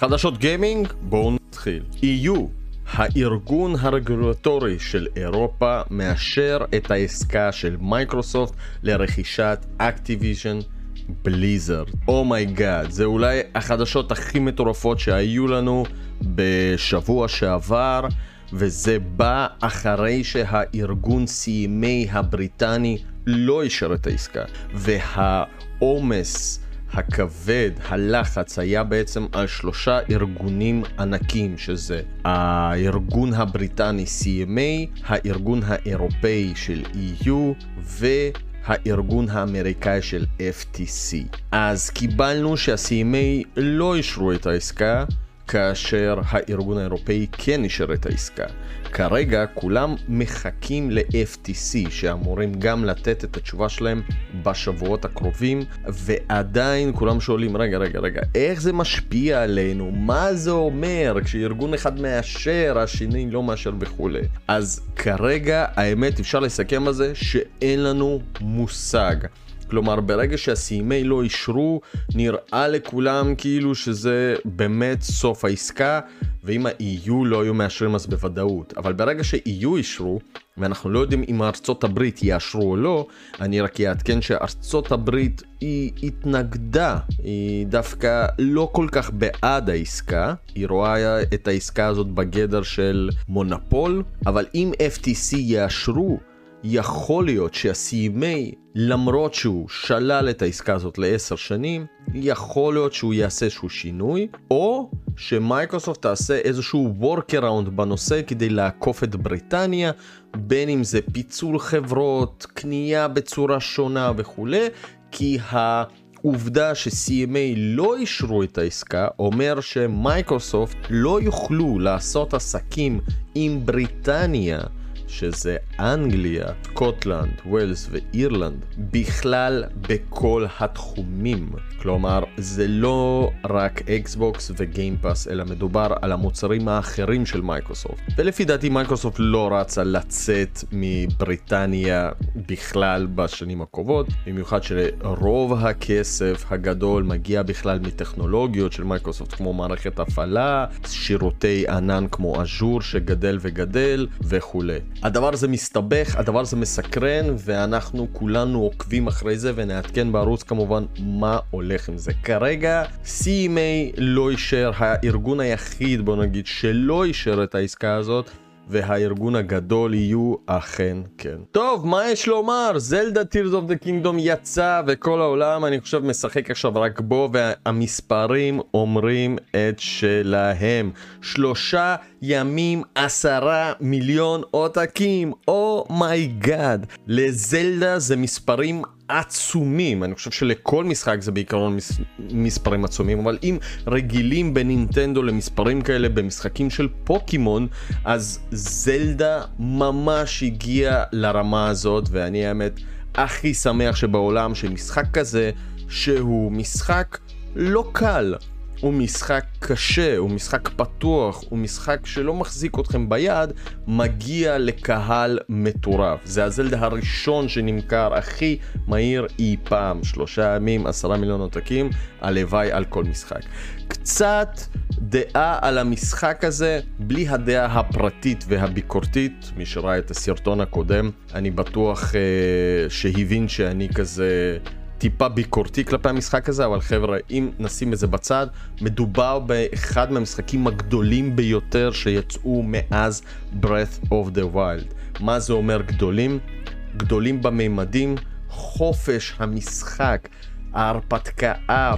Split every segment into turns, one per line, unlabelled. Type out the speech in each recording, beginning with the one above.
חדשות גיימינג? בואו נתחיל. EU, הארגון הרגולטורי של אירופה, מאשר את העסקה של מייקרוסופט לרכישת אקטיביז'ן בליזרד. oh my God, זה אולי החדשות הכי מטורפות שהיו לנו בשבוע שעבר. וזה בא אחרי שהארגון CMA הבריטני לא אישר את העסקה, והעומס הכבד, הלחץ, היה בעצם על שלושה ארגונים ענקים, שזה הארגון הבריטני CMA, הארגון האירופאי של EU והארגון האמריקאי של FTC. אז קיבלנו שה-CMA לא אישרו את העסקה, כאשר הארגון האירופאי כן אישר את העסקה. כרגע כולם מחכים ל-FTC שאמורים גם לתת את התשובה שלהם בשבועות הקרובים ועדיין כולם שואלים רגע רגע רגע איך זה משפיע עלינו? מה זה אומר כשארגון אחד מאשר השני לא מאשר וכולי? אז כרגע האמת אפשר לסכם על זה שאין לנו מושג כלומר, ברגע שה-CMA לא אישרו, נראה לכולם כאילו שזה באמת סוף העסקה, ואם ה-EU לא היו מאשרים אז בוודאות. אבל ברגע ש-EU אישרו, ואנחנו לא יודעים אם ארצות הברית יאשרו או לא, אני רק אעדכן שארצות הברית היא התנגדה, היא דווקא לא כל כך בעד העסקה, היא רואה את העסקה הזאת בגדר של מונופול, אבל אם FTC יאשרו יכול להיות שה-CMA, למרות שהוא שלל את העסקה הזאת לעשר שנים, יכול להיות שהוא יעשה איזשהו שינוי, או שמייקרוסופט תעשה איזשהו workaround בנושא כדי לעקוף את בריטניה, בין אם זה פיצול חברות, קנייה בצורה שונה וכולי, כי ה... עובדה ש-CMA לא אישרו את העסקה אומר שמייקרוסופט לא יוכלו לעשות עסקים עם בריטניה שזה אנגליה, סקוטלנד, ווילס ואירלנד, בכלל בכל התחומים. כלומר, זה לא רק אקסבוקס וגיימפאס, אלא מדובר על המוצרים האחרים של מייקרוסופט. ולפי דעתי מייקרוסופט לא רצה לצאת מבריטניה בכלל בשנים הקרובות, במיוחד שרוב הכסף הגדול מגיע בכלל מטכנולוגיות של מייקרוסופט, כמו מערכת הפעלה, שירותי ענן כמו אג'ור שגדל וגדל וכולי. הדבר הזה מסתבך, הדבר הזה מסקרן, ואנחנו כולנו עוקבים אחרי זה ונעדכן בערוץ כמובן מה הולך עם זה. כרגע CMA לא אישר, הארגון היחיד בוא נגיד שלא אישר את העסקה הזאת והארגון הגדול יהיו אכן כן. טוב, מה יש לומר? זלדה Tears of the Kingdom יצא וכל העולם אני חושב משחק עכשיו רק בו והמספרים אומרים את שלהם. שלושה ימים עשרה מיליון עותקים, oh my God. Oh לזלדה זה מספרים עצומים, אני חושב שלכל משחק זה בעיקרון מס, מספרים עצומים, אבל אם רגילים בנינטנדו למספרים כאלה במשחקים של פוקימון, אז זלדה ממש הגיע לרמה הזאת, ואני האמת הכי שמח שבעולם שמשחק כזה, שהוא משחק לא קל, הוא משחק קשה, הוא משחק פתוח, הוא משחק שלא מחזיק אתכם ביד, מגיע לקהל מטורף. זה הזלדה הראשון שנמכר הכי מהיר אי פעם, שלושה ימים, עשרה מיליון עותקים, הלוואי על כל משחק. קצת דעה על המשחק הזה, בלי הדעה הפרטית והביקורתית, מי שראה את הסרטון הקודם, אני בטוח uh, שהבין שאני כזה... טיפה ביקורתי כלפי המשחק הזה, אבל חבר'ה, אם נשים את זה בצד, מדובר באחד מהמשחקים הגדולים ביותר שיצאו מאז Breath of the Wild. מה זה אומר גדולים? גדולים בממדים, חופש המשחק. ההרפתקה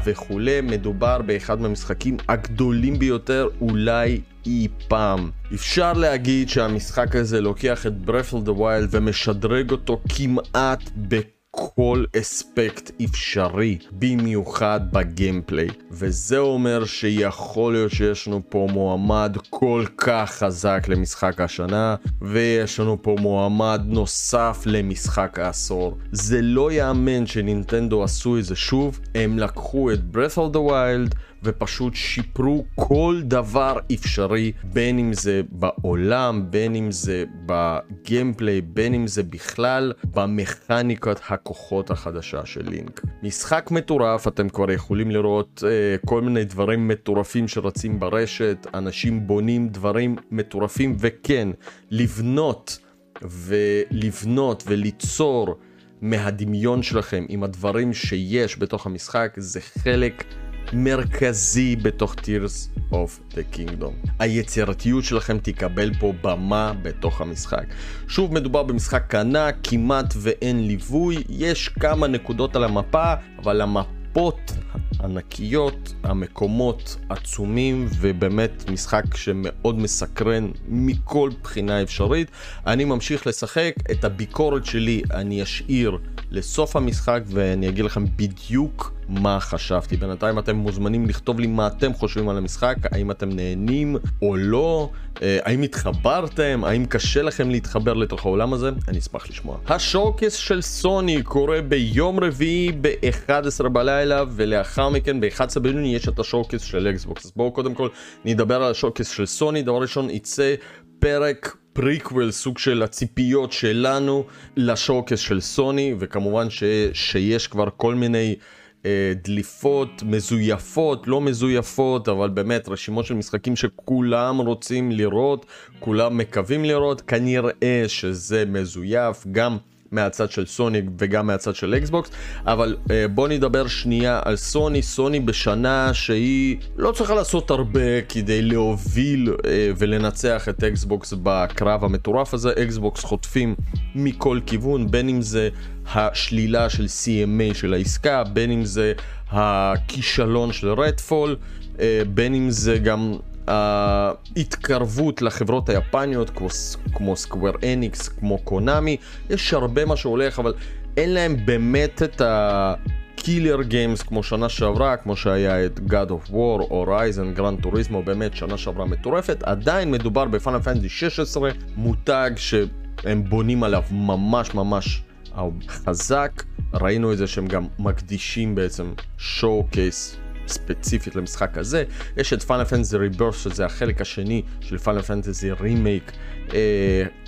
וכולי, מדובר באחד מהמשחקים הגדולים ביותר אולי אי פעם. אפשר להגיד שהמשחק הזה לוקח את Breath of the Wild ומשדרג אותו כמעט בכל... כל אספקט אפשרי, במיוחד בגיימפליי. וזה אומר שיכול להיות שיש לנו פה מועמד כל כך חזק למשחק השנה, ויש לנו פה מועמד נוסף למשחק העשור. זה לא יאמן שנינטנדו עשו את זה שוב, הם לקחו את Breath of the Wild ופשוט שיפרו כל דבר אפשרי, בין אם זה בעולם, בין אם זה בגיימפליי, בין אם זה בכלל במכניקת הכוחות החדשה של לינק. משחק מטורף, אתם כבר יכולים לראות אה, כל מיני דברים מטורפים שרצים ברשת, אנשים בונים דברים מטורפים, וכן, לבנות ולבנות וליצור מהדמיון שלכם עם הדברים שיש בתוך המשחק זה חלק מרכזי בתוך Tears of the Kingdom. היצירתיות שלכם תקבל פה במה בתוך המשחק. שוב מדובר במשחק ענק, כמעט ואין ליווי, יש כמה נקודות על המפה, אבל המפות ענקיות, המקומות עצומים, ובאמת משחק שמאוד מסקרן מכל בחינה אפשרית. אני ממשיך לשחק, את הביקורת שלי אני אשאיר לסוף המשחק, ואני אגיד לכם בדיוק מה חשבתי. בינתיים אתם מוזמנים לכתוב לי מה אתם חושבים על המשחק, האם אתם נהנים או לא, אה, האם התחברתם, האם קשה לכם להתחבר לתוך העולם הזה, אני אשמח לשמוע. השורקס של סוני קורה ביום רביעי ב-11 בלילה, ולאחר מכן ב-11 ביוני יש את השורקס של אקסבוקס. אז בואו קודם כל נדבר על ה showcase של סוני, דבר ראשון יצא פרק פריקוול, סוג של הציפיות שלנו ל showcase של סוני, וכמובן ש, שיש כבר כל מיני דליפות מזויפות, לא מזויפות, אבל באמת רשימות של משחקים שכולם רוצים לראות, כולם מקווים לראות, כנראה שזה מזויף, גם מהצד של סוני וגם מהצד של אקסבוקס, אבל אה, בוא נדבר שנייה על סוני, סוני בשנה שהיא לא צריכה לעשות הרבה כדי להוביל אה, ולנצח את אקסבוקס בקרב המטורף הזה, אקסבוקס חוטפים מכל כיוון, בין אם זה השלילה של CMA של העסקה, בין אם זה הכישלון של רדפול, אה, בין אם זה גם ההתקרבות לחברות היפניות כמו, כמו סקוואר אניקס, כמו קונאמי, יש הרבה מה שהולך, אבל אין להם באמת את ה... killer games כמו שנה שעברה, כמו שהיה את God of War, Horizon, Gran Turismo, באמת שנה שעברה מטורפת, עדיין מדובר ב Final Fantasy 16, מותג שהם בונים עליו ממש ממש חזק, ראינו את זה שהם גם מקדישים בעצם showcase ספציפית למשחק הזה. יש את Final Fantasy Rebirth שזה החלק השני של Final Fantasy Remake,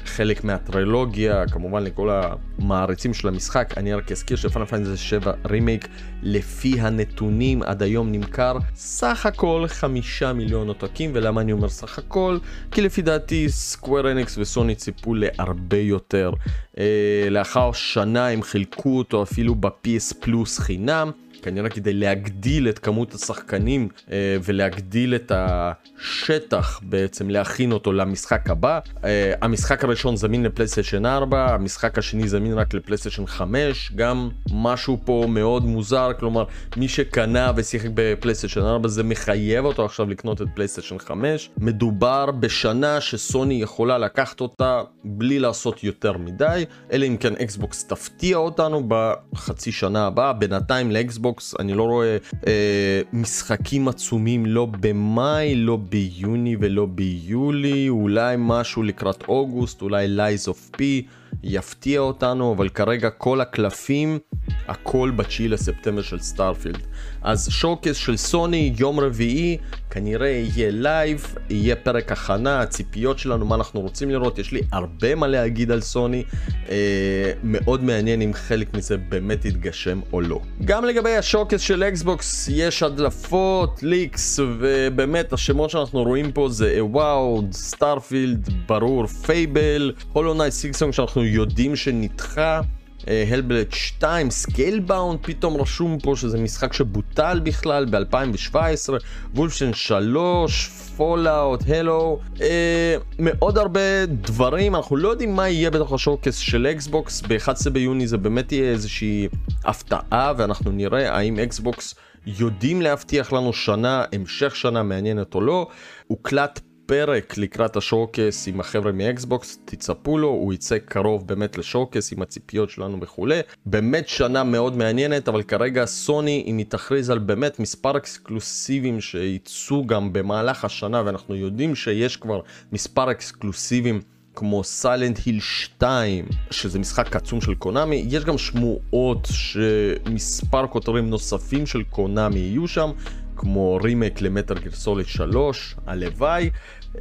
חלק מהטרילוגיה, כמובן לכל המעריצים של המשחק. אני רק אזכיר ש Final Fantasy 7 רימייק לפי הנתונים עד היום נמכר סך הכל חמישה מיליון עותקים ולמה אני אומר סך הכל? כי לפי דעתי סקוויר אניקס וסוני ציפו להרבה יותר. אה, לאחר שנה הם חילקו אותו אפילו ב-PS פלוס חינם. כנראה כדי להגדיל את כמות השחקנים אה, ולהגדיל את השטח בעצם, להכין אותו למשחק הבא. אה, המשחק הראשון זמין לפלייסטיישן 4, המשחק השני זמין רק לפלייסטיישן 5, גם משהו פה מאוד מוזר, כלומר מי שקנה ושיחק בפלייסטיישן 4 זה מחייב אותו עכשיו לקנות את פלייסטיישן 5. מדובר בשנה שסוני יכולה לקחת אותה בלי לעשות יותר מדי, אלא אם כן אקסבוקס תפתיע אותנו בחצי שנה הבאה, בינתיים לאקסבוקס אקסבוקס, אני לא רואה אה, משחקים עצומים לא במאי, לא ביוני ולא ביולי, אולי משהו לקראת אוגוסט, אולי Lies of P. יפתיע אותנו, אבל כרגע כל הקלפים, הכל בתשיעי לספטמבר של סטארפילד. אז showcase של סוני, יום רביעי, כנראה יהיה live, יהיה פרק הכנה, הציפיות שלנו, מה אנחנו רוצים לראות, יש לי הרבה מה להגיד על סוני, אה, מאוד מעניין אם חלק מזה באמת יתגשם או לא. גם לגבי ה showcase של אקסבוקס, יש הדלפות, leaks, ובאמת השמות שאנחנו רואים פה זה וואו, סטארפילד, ברור, Fable, Hollow Knight Silksong שאנחנו יודעים שנדחה. Hellblade 2, Scalebound פתאום רשום פה שזה משחק שבוטל בכלל ב-2017, Wolfenstein 3, Fallout, Halo, אה, מאוד הרבה דברים, אנחנו לא יודעים מה יהיה בתוך ה showcase של אקסבוקס, ב-11 ביוני זה באמת יהיה איזושהי הפתעה ואנחנו נראה האם אקסבוקס יודעים להבטיח לנו שנה, המשך שנה מעניינת או לא, הוקלט פרק לקראת ה showcase עם החבר'ה מאקסבוקס, תצפו לו, הוא יצא קרוב באמת ל showcase עם הציפיות שלנו וכולי. באמת שנה מאוד מעניינת, אבל כרגע סוני, אם היא תכריז על באמת מספר אקסקלוסיבים שייצאו גם במהלך השנה, ואנחנו יודעים שיש כבר מספר אקסקלוסיבים כמו Silent Hill 2, שזה משחק עצום של קונאמי, יש גם שמועות שמספר כותרים נוספים של קונאמי יהיו שם, כמו רימייק ל Metal Gear Solid 3, הלוואי. Uh,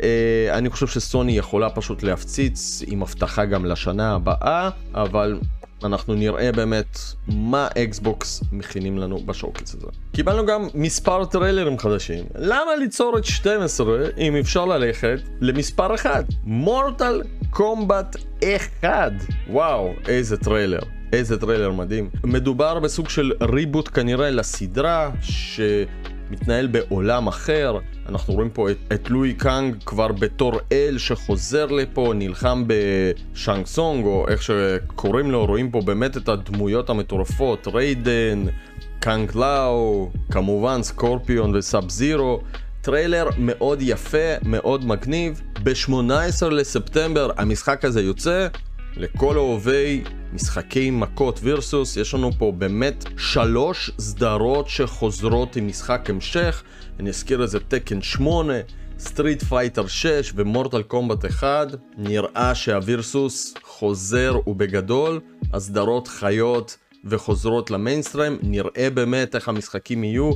אני חושב שסוני יכולה פשוט להפציץ עם הבטחה גם לשנה הבאה, אבל אנחנו נראה באמת מה אקסבוקס מכינים לנו ב showcase הזה. קיבלנו גם מספר טריילרים חדשים. למה ליצור את 12 אם אפשר ללכת למספר אחד? Mortal Kombat 1. וואו, איזה טריילר. איזה טריילר מדהים. מדובר בסוג של reboot כנראה לסדרה, שמתנהל בעולם אחר. אנחנו רואים פה את, את ליו קאנג כבר בתור אל שחוזר לפה, נלחם בשאנג צונג, או איך שקוראים לו, רואים פה באמת את הדמויות המטורפות, ריידן, קונג לאו, כמובן סקורפיון וסאב זירו. טריילר מאוד יפה, מאוד מגניב. ב-18 לספטמבר המשחק הזה יוצא. לכל אוהבי משחקי מכות versus, יש לנו פה באמת שלוש סדרות שחוזרות עם משחק המשך. אני אזכיר איזה Tekken 8, Street Fighter 6 ו Mortal Kombat 1. נראה שה versus חוזר ובגדול, הסדרות חיות וחוזרות למיינסטרים, נראה באמת איך המשחקים יהיו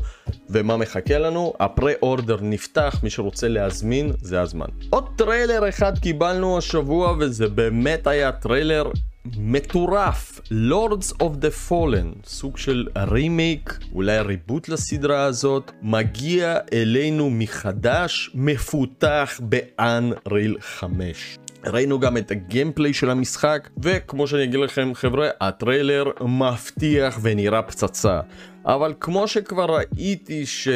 ומה מחכה לנו. ה pre-order נפתח, מי שרוצה להזמין, זה הזמן. עוד טריילר אחד קיבלנו השבוע וזה באמת היה טריילר מטורף, Lords of the Fallen, סוג של רימייק, אולי reboot לסדרה הזאת, מגיע אלינו מחדש, מפותח ב-Unreal 5. ראינו גם את הגיימפליי של המשחק, וכמו שאני אגיד לכם חבר'ה, הטריילר מבטיח ונראה פצצה. אבל כמו שכבר ראיתי ש...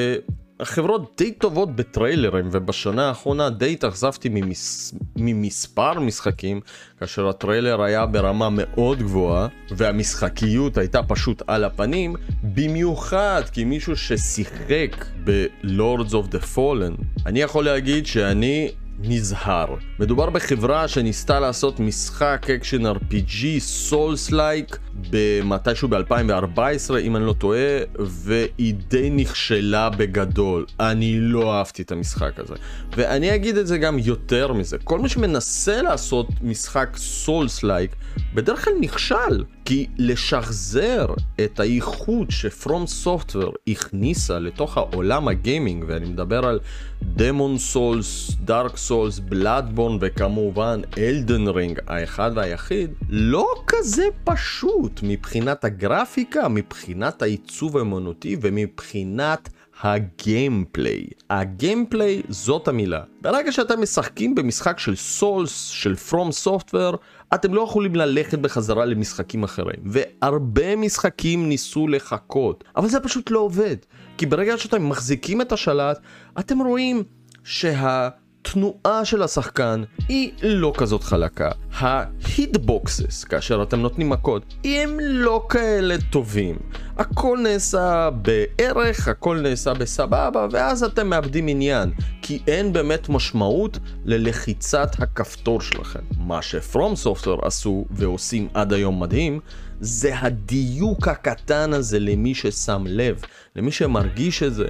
החברות די טובות בטריילרים ובשנה האחרונה די התאכזבתי ממס... ממספר משחקים כאשר הטריילר היה ברמה מאוד גבוהה והמשחקיות הייתה פשוט על הפנים במיוחד כמישהו ששיחק ב-Lords of the Fallen אני יכול להגיד שאני נזהר. מדובר בחברה שניסתה לעשות משחק אקשן RPG souls-like במתישהו ב-2014 אם אני לא טועה והיא די נכשלה בגדול. אני לא אהבתי את המשחק הזה. ואני אגיד את זה גם יותר מזה. כל מי שמנסה לעשות משחק souls-like בדרך כלל נכשל. כי לשחזר את האיכות ש FromSoftware הכניסה לתוך העולם הגיימינג, ואני מדבר על Demon's Souls, Dark Souls, Bloodborne וכמובן Elden Ring האחד והיחיד, לא כזה פשוט מבחינת הגרפיקה, מבחינת העיצוב האמנותי ומבחינת ה gameplay. ה gameplay זאת המילה. ברגע שאתם משחקים במשחק של Souls, של FromSoftware, אתם לא יכולים ללכת בחזרה למשחקים אחרים. והרבה משחקים ניסו לחקות, אבל זה פשוט לא עובד. כי ברגע שאתם מחזיקים את השלט, אתם רואים שה... התנועה של השחקן היא לא כזאת חלקה. ההיטבוקסס, כאשר אתם נותנים מכות, הם לא כאלה טובים. הכל נעשה בערך, הכל נעשה בסבבה, ואז אתם מאבדים עניין. כי אין באמת משמעות ללחיצת הכפתור שלכם. מה שפרום סופטור עשו ועושים עד היום מדהים, זה הדיוק הקטן הזה למי ששם לב, למי שמרגיש את זה,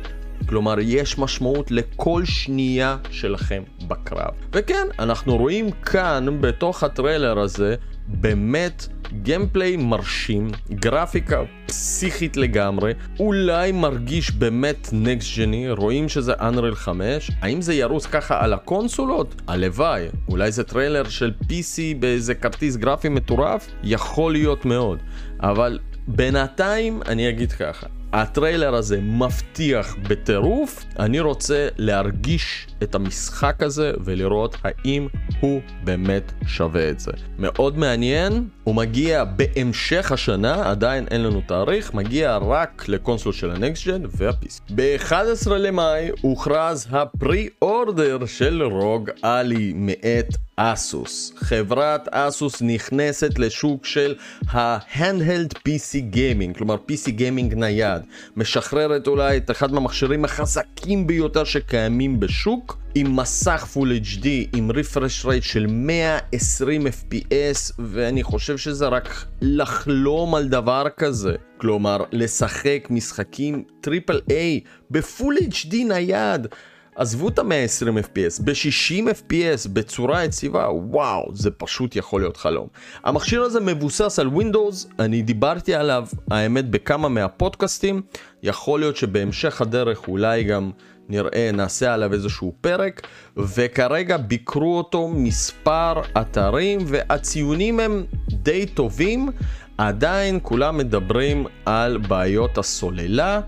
כלומר, יש משמעות לכל שנייה שלכם בקרב. וכן, אנחנו רואים כאן, בתוך הטריילר הזה, באמת gameplay מרשים, גרפיקה פסיכית לגמרי, אולי מרגיש באמת next-gen, רואים שזה Unreal 5, האם זה ירוץ ככה על הקונסולות? הלוואי, אולי זה טריילר של PC באיזה כרטיס גרפי מטורף? יכול להיות מאוד, אבל בינתיים אני אגיד ככה, הטריילר הזה מבטיח בטירוף, אני רוצה להרגיש את המשחק הזה ולראות האם הוא באמת שווה את זה. מאוד מעניין, הוא מגיע בהמשך השנה, עדיין אין לנו תאריך, מגיע רק לקונסול של הנקסט ג'ן והפיס. ב-11 למאי הוכרז הפרי אורדר של רוג אלי מאת אסוס. חברת אסוס נכנסת לשוק של ה-handheld PC Gaming, כלומר PC Gaming נייד. משחררת אולי את אחד מהמכשירים החזקים ביותר שקיימים בשוק, עם מסך Full HD, עם refresh rate של 120 FPS, ואני חושב שזה רק לחלום על דבר כזה. כלומר, לשחק משחקים triple A ב full HD נייד. עזבו את ה-120 FPS, ב-60 FPS בצורה יציבה, וואו, זה פשוט יכול להיות חלום. המכשיר הזה מבוסס על Windows, אני דיברתי עליו, האמת, בכמה מהפודקאסטים, יכול להיות שבהמשך הדרך אולי גם נראה, נעשה עליו איזשהו פרק, וכרגע ביקרו אותו מספר אתרים, והציונים הם די טובים, עדיין כולם מדברים על בעיות הסוללה.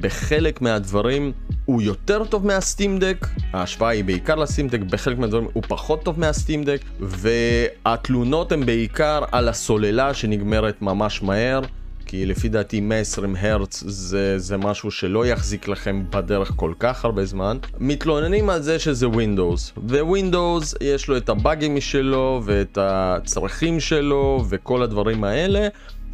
בחלק מהדברים הוא יותר טוב מהסטימדק, ההשוואה היא בעיקר לסטימדק, בחלק מהדברים הוא פחות טוב מהסטימדק, והתלונות הן בעיקר על הסוללה שנגמרת ממש מהר. כי לפי דעתי 120 הרץ זה, זה משהו שלא יחזיק לכם בדרך כל כך הרבה זמן. מתלוננים על זה שזה Windows, ווינדוס יש לו את הבאגים משלו ואת הצרכים שלו וכל הדברים האלה.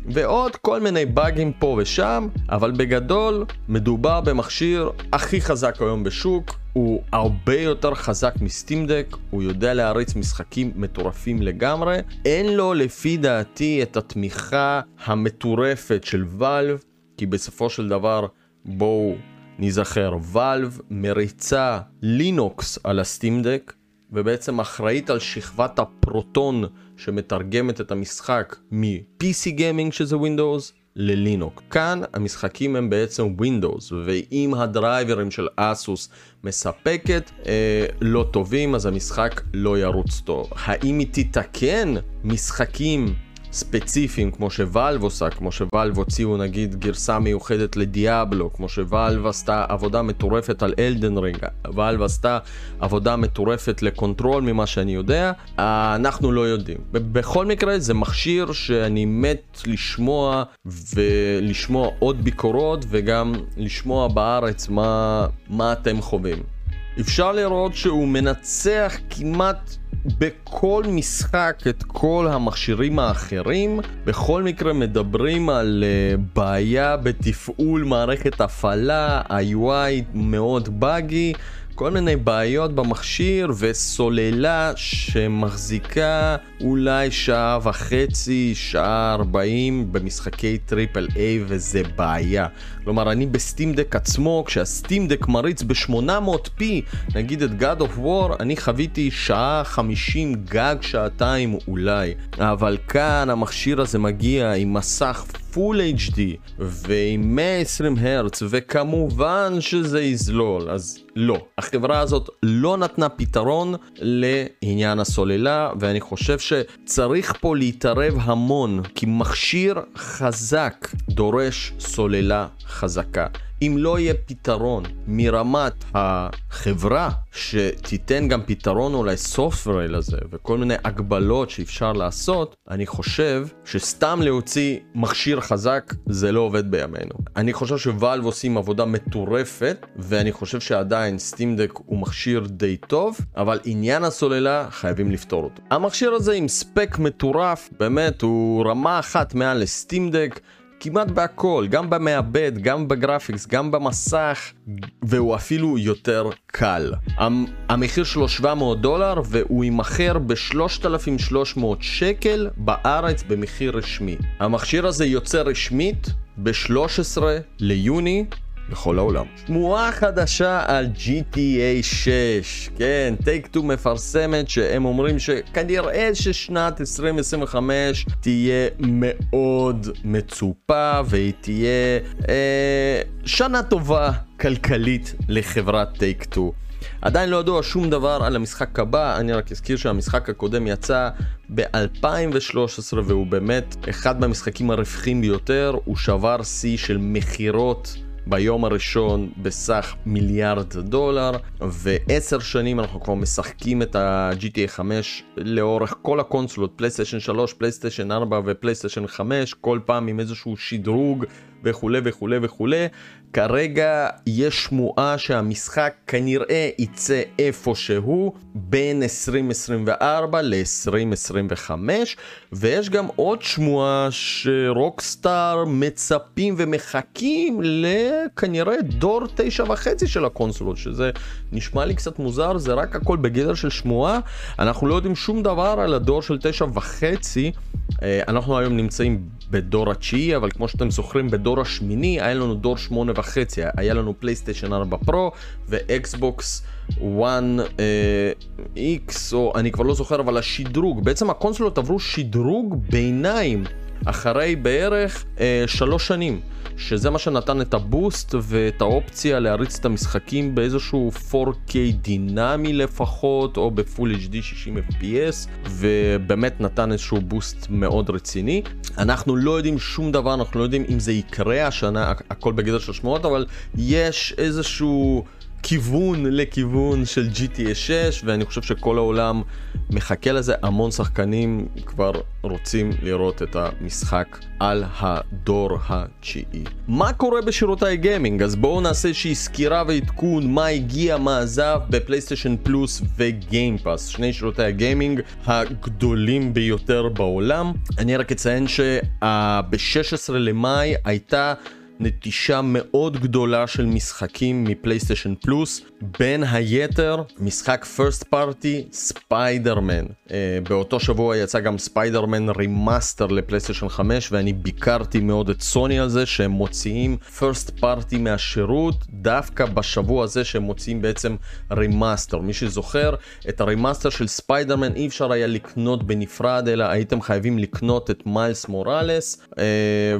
ועוד כל מיני באגים פה ושם, אבל בגדול מדובר במכשיר הכי חזק היום בשוק, הוא הרבה יותר חזק מסטימדק, הוא יודע להריץ משחקים מטורפים לגמרי, אין לו לפי דעתי את התמיכה המטורפת של ואלב, כי בסופו של דבר בואו נזכר, ואלב מריצה לינוקס על הסטימדק, ובעצם אחראית על שכבת הפרוטון שמתרגמת את המשחק מ-PC גיימינג שזה Windows ללינוק. כאן המשחקים הם בעצם Windows, ואם הדרייברים של אסוס מספקת אה, לא טובים, אז המשחק לא ירוץ טוב. האם היא תתקן משחקים ספציפיים כמו ש Valve עושה, כמו ש Valve הוציאו נגיד גרסה מיוחדת ל Diablo, כמו ש Valve עשתה עבודה מטורפת על Elden Ring, Valve עשתה עבודה מטורפת ל Control ממה שאני יודע, אנחנו לא יודעים. בכל מקרה זה מכשיר שאני מת לשמוע ולשמוע עוד ביקורות וגם לשמוע בארץ מה, מה אתם חווים. אפשר לראות שהוא מנצח כמעט בכל משחק את כל המכשירים האחרים. בכל מקרה מדברים על uh, בעיה בתפעול מערכת הפעלה, ה-UI מאוד buggy. כל מיני בעיות במכשיר וסוללה שמחזיקה אולי שעה וחצי, שעה ארבעים במשחקי triple A וזה בעיה. כלומר, אני ב Steam Deck עצמו, כשה Steam Deck מריץ ב-800p, נגיד את God of War, אני חוויתי שעה חמישים גג שעתיים אולי. אבל כאן המכשיר הזה מגיע עם מסך פול HD ועם 120 הרץ וכמובן שזה יזלול אז לא החברה הזאת לא נתנה פתרון לעניין הסוללה ואני חושב שצריך פה להתערב המון כי מכשיר חזק דורש סוללה חזקה אם לא יהיה פתרון מרמת החברה שתיתן גם פתרון אולי סופטוורל לזה וכל מיני הגבלות שאפשר לעשות, אני חושב שסתם להוציא מכשיר חזק זה לא עובד בימינו. אני חושב שוואלב עושים עבודה מטורפת ואני חושב שעדיין סטימדק הוא מכשיר די טוב, אבל עניין הסוללה חייבים לפתור אותו. המכשיר הזה עם ספק מטורף, באמת הוא רמה אחת מעל לסטימדק. כמעט בהכל, גם במעבד, גם ב graphics, גם במסך, והוא אפילו יותר קל. המחיר שלו 700 דולר והוא יימכר ב-3,300 שקל בארץ במחיר רשמי. המכשיר הזה יוצא רשמית ב-13 ליוני בכל העולם. שמועה חדשה על GTA 6, כן, Take 2 מפרסמת שהם אומרים שכנראה ששנת 2025 תהיה מאוד מצופה והיא תהיה אה, שנה טובה כלכלית לחברת Take 2. עדיין לא ידוע שום דבר על המשחק הבא, אני רק אזכיר שהמשחק הקודם יצא ב-2013 והוא באמת אחד מהמשחקים הרווחים ביותר, הוא שבר שיא של מכירות ביום הראשון בסך מיליארד דולר, ועשר שנים אנחנו כבר משחקים את ה-GTA 5 לאורך כל הקונסולות, פלייסטיישן 3, פלייסטיישן 4 ופלייסטיישן 5, כל פעם עם איזשהו שדרוג וכולי וכולי וכולי. כרגע יש שמועה שהמשחק כנראה יצא איפשהו בין 2024 ל-2025 ויש גם עוד שמועה שרוקסטאר מצפים ומחכים לכנראה דור תשע וחצי של הקונסולות שזה נשמע לי קצת מוזר זה רק הכל בגדר של שמועה. אנחנו לא יודעים שום דבר על הדור של תשע וחצי. אה, אנחנו היום נמצאים בדור התשיעי אבל כמו שאתם זוכרים בדור השמיני היה לנו דור שמונה וחצי וחצי, היה לנו פלייסטיישן 4 Pro ואקסבוקס One X, או אני כבר לא זוכר, אבל השדרוג, בעצם הקונסולות עברו שדרוג ביניים אחרי בערך אה, שלוש שנים. שזה מה שנתן את ה boost ואת האופציה להריץ את המשחקים באיזשהו 4K דינמי לפחות, או ב Full HD 60 FPS, ובאמת נתן איזשהו boost מאוד רציני. אנחנו לא יודעים שום דבר, אנחנו לא יודעים אם זה יקרה השנה, הכל בגדר של שמועות, אבל יש איזשהו... כיוון לכיוון של GTA 6 ואני חושב שכל העולם מחכה לזה, המון שחקנים כבר רוצים לראות את המשחק על הדור התשיעי. מה קורה בשירותי גיימינג? אז בואו נעשה איזושהי סקירה ועדכון מה הגיע, מה עזב בפלייסטיישן פלוס וגיימפאס, שני שירותי הגיימינג הגדולים ביותר בעולם. אני רק אציין שב-16 למאי הייתה נטישה מאוד גדולה של משחקים מפלייסטיישן פלוס, בין היתר משחק first party Spider-Man. אה, באותו שבוע יצא גם Spider-Man Remaster לפלייסטיישן 5 ואני ביקרתי מאוד את סוני על זה שהם מוציאים first party מהשירות דווקא בשבוע הזה שהם מוציאים בעצם remaster. מי שזוכר את ה remaster של ספיידרמן אי אפשר היה לקנות בנפרד אלא הייתם חייבים לקנות את Miles Morales אה,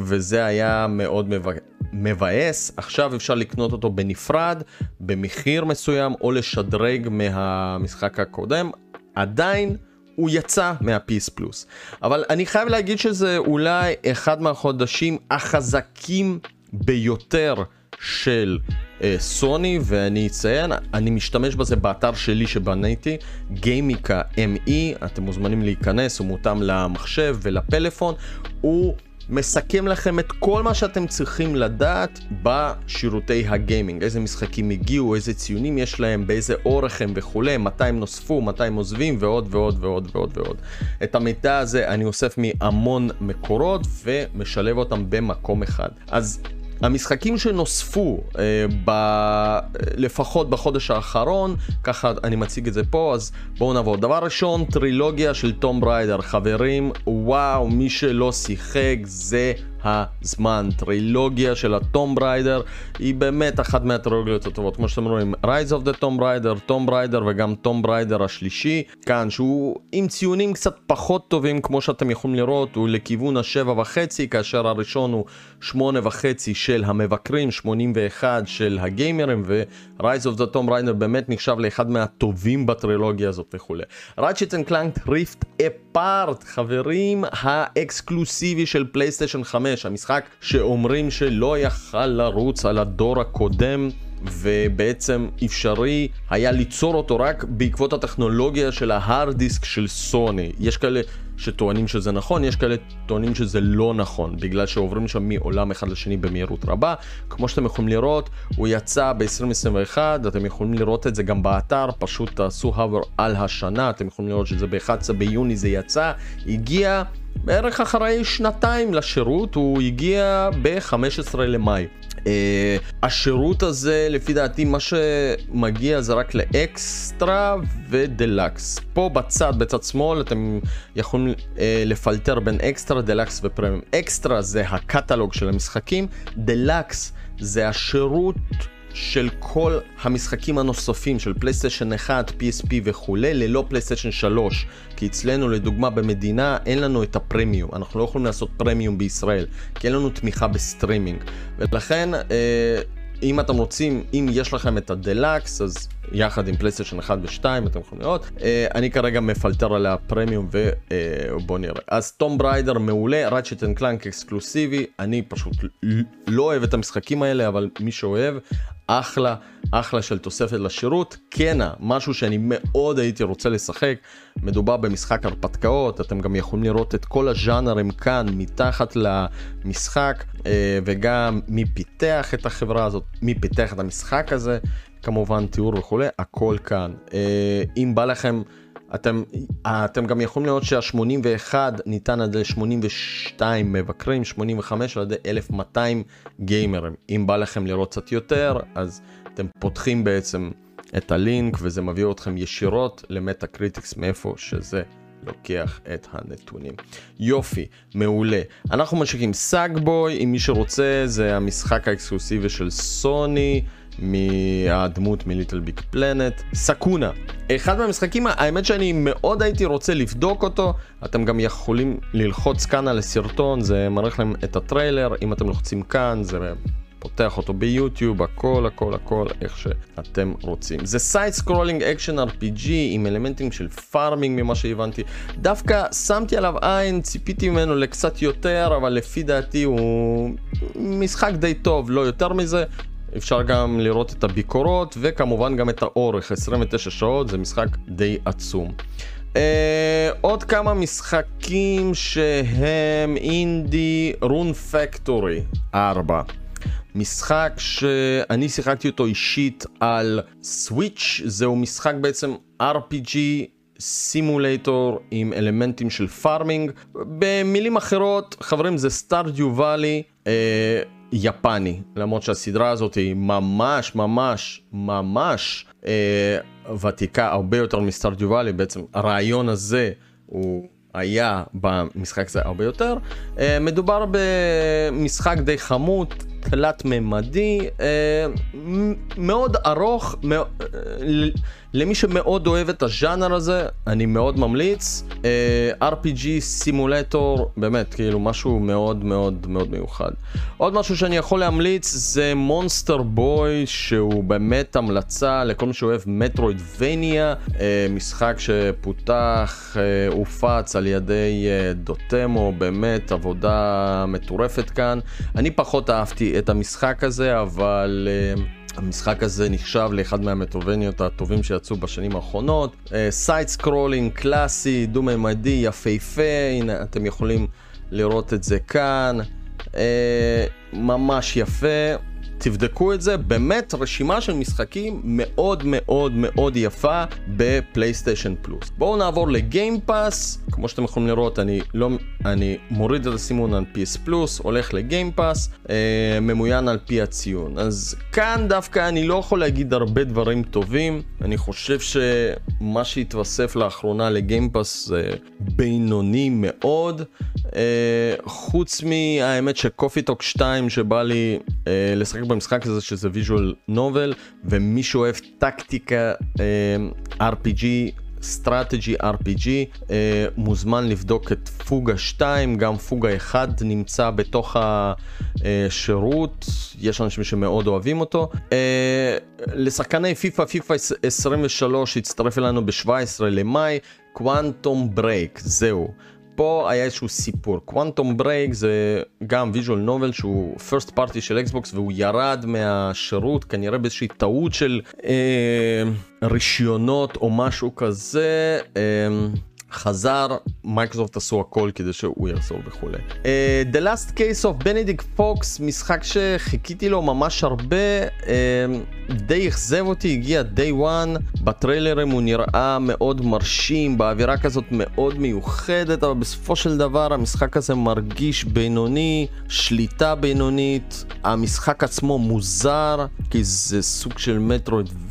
וזה היה מאוד מבקר. מבאס, עכשיו אפשר לקנות אותו בנפרד, במחיר מסוים, או לשדרג מהמשחק הקודם. עדיין הוא יצא מה PS Plus. אבל אני חייב להגיד שזה אולי אחד מהחודשים החזקים ביותר של אה, סוני, ואני אציין, אני משתמש בזה באתר שלי שבניתי, גיימיקה ME, אתם מוזמנים להיכנס, הוא מותאם למחשב ולפלאפון, הוא מסכם לכם את כל מה שאתם צריכים לדעת בשירותי הגיימינג, איזה משחקים הגיעו, איזה ציונים יש להם, באיזה אורך הם וכולי, מתי הם נוספו, מתי הם עוזבים ועוד ועוד ועוד ועוד ועוד. את המידע הזה אני אוסף מהמון מקורות ומשלב אותם במקום אחד. אז המשחקים שנוספו אה, ב... לפחות בחודש האחרון, ככה אני מציג את זה פה, אז בואו נעבור. דבר ראשון, טרילוגיה של Tomb Raider. חברים, וואו, מי שלא שיחק זה הזמן. טרילוגיה של ה Tomb Raider היא באמת אחת מהטרילוגיות הטובות. כמו שאתם רואים, Rise of the Tomb Raider, Tomb Raider וגם Tomb Raider השלישי. כאן, שהוא עם ציונים קצת פחות טובים, כמו שאתם יכולים לראות, הוא לכיוון השבע וחצי, כאשר הראשון הוא שמונה וחצי של המבקרים, 81 של הגיימרים, ו-Rise of the Tomb Raider באמת נחשב לאחד מהטובים בטרילוגיה הזאת וכולי. Ratchet Clank Rift Apart, חברים, האקסקלוסיבי של פלייסטיישן 5. 5, המשחק שאומרים שלא יכל לרוץ על הדור הקודם. ובעצם אפשרי היה ליצור אותו רק בעקבות הטכנולוגיה של ההארד דיסק של סוני. יש כאלה שטוענים שזה נכון, יש כאלה טוענים שזה לא נכון, בגלל שעוברים שם מעולם אחד לשני במהירות רבה. כמו שאתם יכולים לראות, הוא יצא ב-2021, אתם יכולים לראות את זה גם באתר, פשוט תעשו הבר על השנה, אתם יכולים לראות שזה ב-11 ביוני זה יצא, הגיע בערך אחרי שנתיים לשירות, הוא הגיע ב-15 למאי. Uh, השירות הזה, לפי דעתי, מה שמגיע זה רק לאקסטרה ודלקס. פה בצד, בצד שמאל, אתם יכולים אה, לפלטר בין extra, deluxe ו premium. extra זה הקטלוג של המשחקים, דלקס זה השירות של כל המשחקים הנוספים של פלייסטיישן 1, PSP וכולי, ללא פלייסטיישן 3. כי אצלנו, לדוגמה, במדינה אין לנו את הפרמיום. אנחנו לא יכולים לעשות פרמיום בישראל, כי אין לנו תמיכה בסטרימינג. ולכן, אה, אם אתם רוצים, אם יש לכם את הדלקס, אז יחד עם פלייסטיישן 1 ו-2, אתם יכולים לראות. אה, אני כרגע מפלטר על הפרמיום ובואו נראה. אז Tomb Raider מעולה, Ratchet and Clank אקסקלוסיבי, אני פשוט לא אוהב את המשחקים האלה, אבל מי שאוהב, אחלה, אחלה של תוספת לשירות. Kena, משהו שאני מאוד הייתי רוצה לשחק, מדובר במשחק הרפתקאות, אתם גם יכולים לראות את כל הז'אנרים כאן מתחת למשחק, אה, וגם מי פיתח את החברה הזאת, מי פיתח את המשחק הזה, כמובן תיאור וכולי, הכל כאן. אה, אם בא לכם... אתם, אתם גם יכולים לראות שה-81 ניתן על ידי 82 מבקרים, 85 על ידי 1200 gamerים. אם בא לכם לראות קצת יותר, אז אתם פותחים בעצם את הלינק וזה מביא אתכם ישירות ל Metacritic מאיפה שזה לוקח את הנתונים. יופי, מעולה. אנחנו ממשיכים, Sackboy, אם מי שרוצה, זה המשחק האקסקלוסיבי של סוני. מהדמות מ LittleBigPlanet, Sakuna. אחד מהמשחקים, האמת שאני מאוד הייתי רוצה לבדוק אותו, אתם גם יכולים ללחוץ כאן על הסרטון, זה מראה לכם את הטריילר, אם אתם לוחצים כאן זה פותח אותו ביוטיוב, הכל הכל הכל איך שאתם רוצים. זה side scrolling action RPG עם אלמנטים של farming ממה שהבנתי. דווקא שמתי עליו עין, ציפיתי ממנו לקצת יותר, אבל לפי דעתי הוא משחק די טוב, לא יותר מזה. אפשר גם לראות את הביקורות וכמובן גם את האורך, 29 שעות, זה משחק די עצום. Uh, עוד כמה משחקים שהם אינדי רון פקטורי 4. משחק שאני שיחקתי אותו אישית על סוויץ', זהו משחק בעצם RPG סימולטור עם אלמנטים של פארמינג. במילים אחרות, חברים, זה סטארדיו ואלי. Uh, יפני, למרות שהסדרה הזאת היא ממש ממש ממש אה, ותיקה הרבה יותר מסטארדיו ואלי, בעצם הרעיון הזה הוא היה במשחק הזה הרבה יותר. אה, מדובר במשחק די חמוד, תלת ממדי, אה, מאוד ארוך, מאוד, אה, למי שמאוד אוהב את הז'אנר הזה, אני מאוד ממליץ. Uh, RPG סימולטור, באמת, כאילו משהו מאוד מאוד מאוד מיוחד. עוד משהו שאני יכול להמליץ זה Monster Boy, שהוא באמת המלצה לכל מי שאוהב Metroidvania, אה, משחק שפותח, uh, הופץ על ידי uh, דוטמו, באמת עבודה מטורפת כאן. אני פחות אהבתי את המשחק הזה, אבל... אה, המשחק הזה נחשב לאחד מהמטרוידווניות הטובים שיצאו בשנים האחרונות. side scrolling קלאסי, דו-ממדי, יפהפה, הנה אתם יכולים לראות את זה כאן. אה, ממש יפה. תבדקו את זה, באמת רשימה של משחקים מאוד מאוד מאוד יפה בפלייסטיישן פלוס. בואו נעבור ל Game Pass, כמו שאתם יכולים לראות אני, לא, אני מוריד את הסימון על PS Plus, הולך ל Game Pass, אה, ממוין על פי הציון. אז כאן דווקא אני לא יכול להגיד הרבה דברים טובים, אני חושב שמה שהתווסף לאחרונה ל Game Pass זה בינוני מאוד, אה, חוץ מהאמת ש Coffee Talk 2 שבא לי אה, לשחק במשחק הזה שזה visual novel ומי שאוהב טקטיקה אה, RPG strategy RPG אה, מוזמן לבדוק את Fuga 2 גם Fuga 1 נמצא בתוך השירות יש אנשים שמאוד אוהבים אותו. אה, לשחקני FIFA, FIFA 23 הצטרף אלינו ב-17 למאי Quantum Break זהו פה היה איזשהו סיפור. Quantum Break זה גם visual novel שהוא first party של אקסבוקס והוא ירד מהשירות כנראה באיזושהי טעות של אה, רישיונות או משהו כזה. אה, חזר, מייקרוסופט עשו הכל כדי שהוא יחזור וכולי. אה, The Last Case of Benedict Fox, משחק שחיכיתי לו ממש הרבה, uh, די אכזב אותי, הגיע day one, בטריילרים הוא נראה מאוד מרשים, באווירה כזאת מאוד מיוחדת, אבל בסופו של דבר המשחק הזה מרגיש בינוני, שליטה בינונית, המשחק עצמו מוזר, כי זה סוג של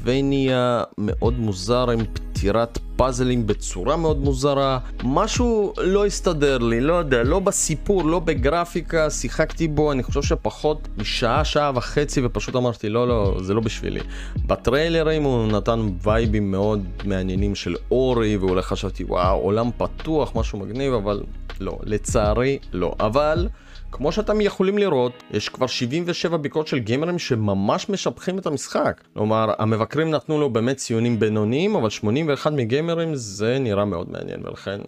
מטרואידבניה מאוד מוזר עם פתירת פאזלים בצורה מאוד מוזרה, משהו לא הסתדר לי, לא יודע, לא בסיפור, לא בגרפיקה, שיחקתי בו, אני חושב שפחות משעה, שעה וחצי, ופשוט אמרתי, לא, לא, זה לא בשבילי. בטריילרים הוא נתן vibe־ים מאוד מעניינים של אורי, ואולי חשבתי, וואו, עולם פתוח, משהו מגניב, אבל לא, לצערי לא. אבל... כמו שאתם יכולים לראות, יש כבר 77 ביקורות של גיימרים שממש משבחים את המשחק. כלומר, המבקרים נתנו לו באמת ציונים בינוניים, אבל 81 מגיימרים זה נראה מאוד מעניין, ולכן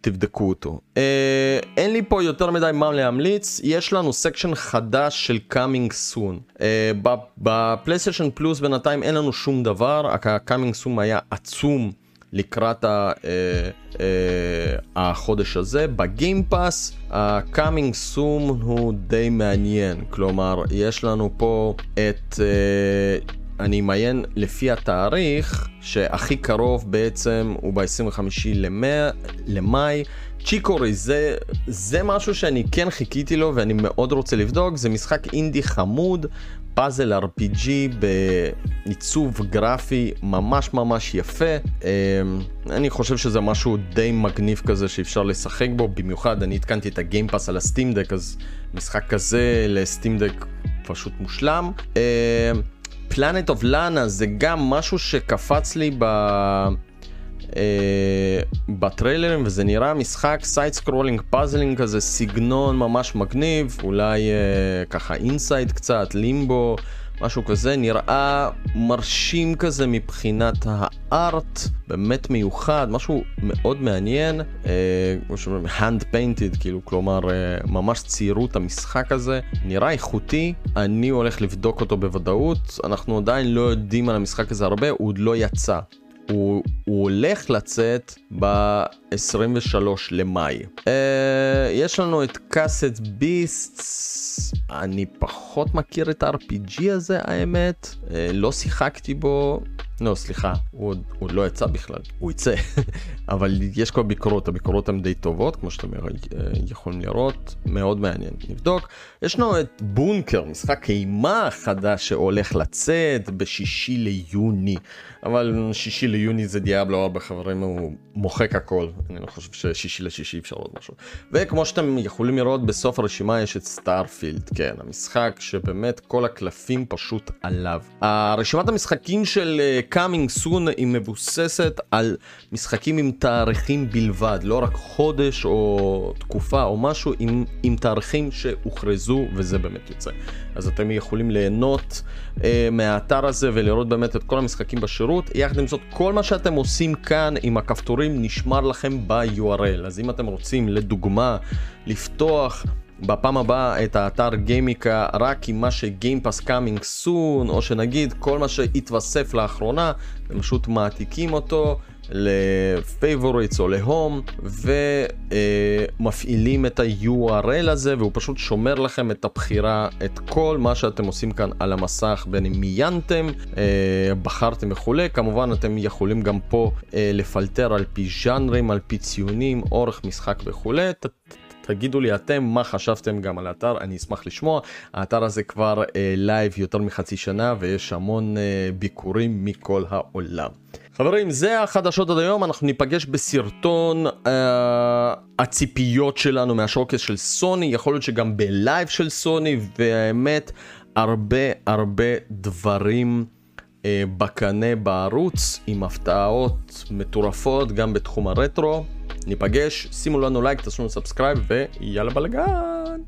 תבדקו אותו. אה, אין לי פה יותר מדי מה להמליץ, יש לנו section חדש של coming soon. אה, בפלייסטיישן פלוס בינתיים אין לנו שום דבר, ה coming soon היה עצום לקראת ה, אה, אה, החודש הזה. בגיימפאס, ה-coming soon הוא די מעניין, כלומר, יש לנו פה את... אה, אני אמיין לפי התאריך, שהכי קרוב בעצם הוא ב-25 למאי. צ'יקורי זה, זה משהו שאני כן חיכיתי לו ואני מאוד רוצה לבדוק, זה משחק אינדי חמוד, פאזל RPG בעיצוב גרפי ממש ממש יפה. אמ, אני חושב שזה משהו די מגניב כזה שאפשר לשחק בו, במיוחד אני התקנתי את הגיימפאס על הסטימדק, אז משחק כזה לסטימדק פשוט מושלם. פלאנט אוף לאנה זה גם משהו שקפץ לי ב... uh, בטריילרים וזה נראה משחק side scrolling puzzling כזה סגנון ממש מגניב אולי uh, ככה אינסייד קצת לימבו משהו כזה נראה מרשים כזה מבחינת הארט באמת מיוחד משהו מאוד מעניין כמו שאומרים hand painted כאילו כלומר uh, ממש ציירו את המשחק הזה נראה איכותי אני הולך לבדוק אותו בוודאות אנחנו עדיין לא יודעים על המשחק הזה הרבה הוא עוד לא יצא הוא, הוא הולך לצאת ב-23 למאי. Uh, יש לנו את קאסט ביסטס, אני פחות מכיר את ה-RPG הזה האמת, uh, לא שיחקתי בו, לא סליחה, הוא עוד, הוא עוד לא יצא בכלל, הוא יצא, אבל יש כבר ביקורות, הביקורות הן די טובות, כמו שאתם יכולים לראות, מאוד מעניין, נבדוק. יש לנו את בונקר, משחק אימה חדש שהולך לצאת בשישי ליוני, אבל שישי ליוני זה דיאבלו 4 חברים, הוא מוחק הכל, אני לא חושב ששישי לשישי אפשר עוד משהו. וכמו שאתם יכולים לראות בסוף הרשימה יש את סטארפילד, כן, המשחק שבאמת כל הקלפים פשוט עליו. הרשימת המשחקים של uh, soon היא מבוססת על משחקים עם תאריכים בלבד, לא רק חודש או תקופה או משהו, עם, עם תאריכים שהוכרזו וזה באמת יוצא. אז אתם יכולים ליהנות uh, מהאתר הזה ולראות באמת את כל המשחקים בשירות. יחד עם זאת, כל מה שאתם עושים כאן עם הכפתורים נשמר לכם ב-URL. אז אם אתם רוצים, לדוגמה, לפתוח... בפעם הבאה את האתר גיימיקה רק עם מה שגיימפאס coming soon, או שנגיד כל מה שהתווסף לאחרונה, הם פשוט מעתיקים אותו ל favorites או ל home, ומפעילים את ה-URL הזה, והוא פשוט שומר לכם את הבחירה, את כל מה שאתם עושים כאן על המסך, בין אם מיינתם, אה, בחרתם וכולי, כמובן אתם יכולים גם פה אה, לפלטר על פי ז'אנרים, על פי ציונים, אורך משחק וכולי. תגידו לי אתם מה חשבתם גם על האתר, אני אשמח לשמוע. האתר הזה כבר אה, live יותר מחצי שנה ויש המון אה, ביקורים מכל העולם. חברים, זה החדשות עד היום, אנחנו ניפגש בסרטון אה, הציפיות שלנו מה showcase של סוני, יכול להיות שגם ב live של סוני, והאמת, הרבה הרבה דברים אה, בקנה בערוץ עם הפתעות מטורפות גם בתחום הרטרו. ניפגש, שימו לנו לייק, תעשו לנו subscribe ויאללה בלאגן.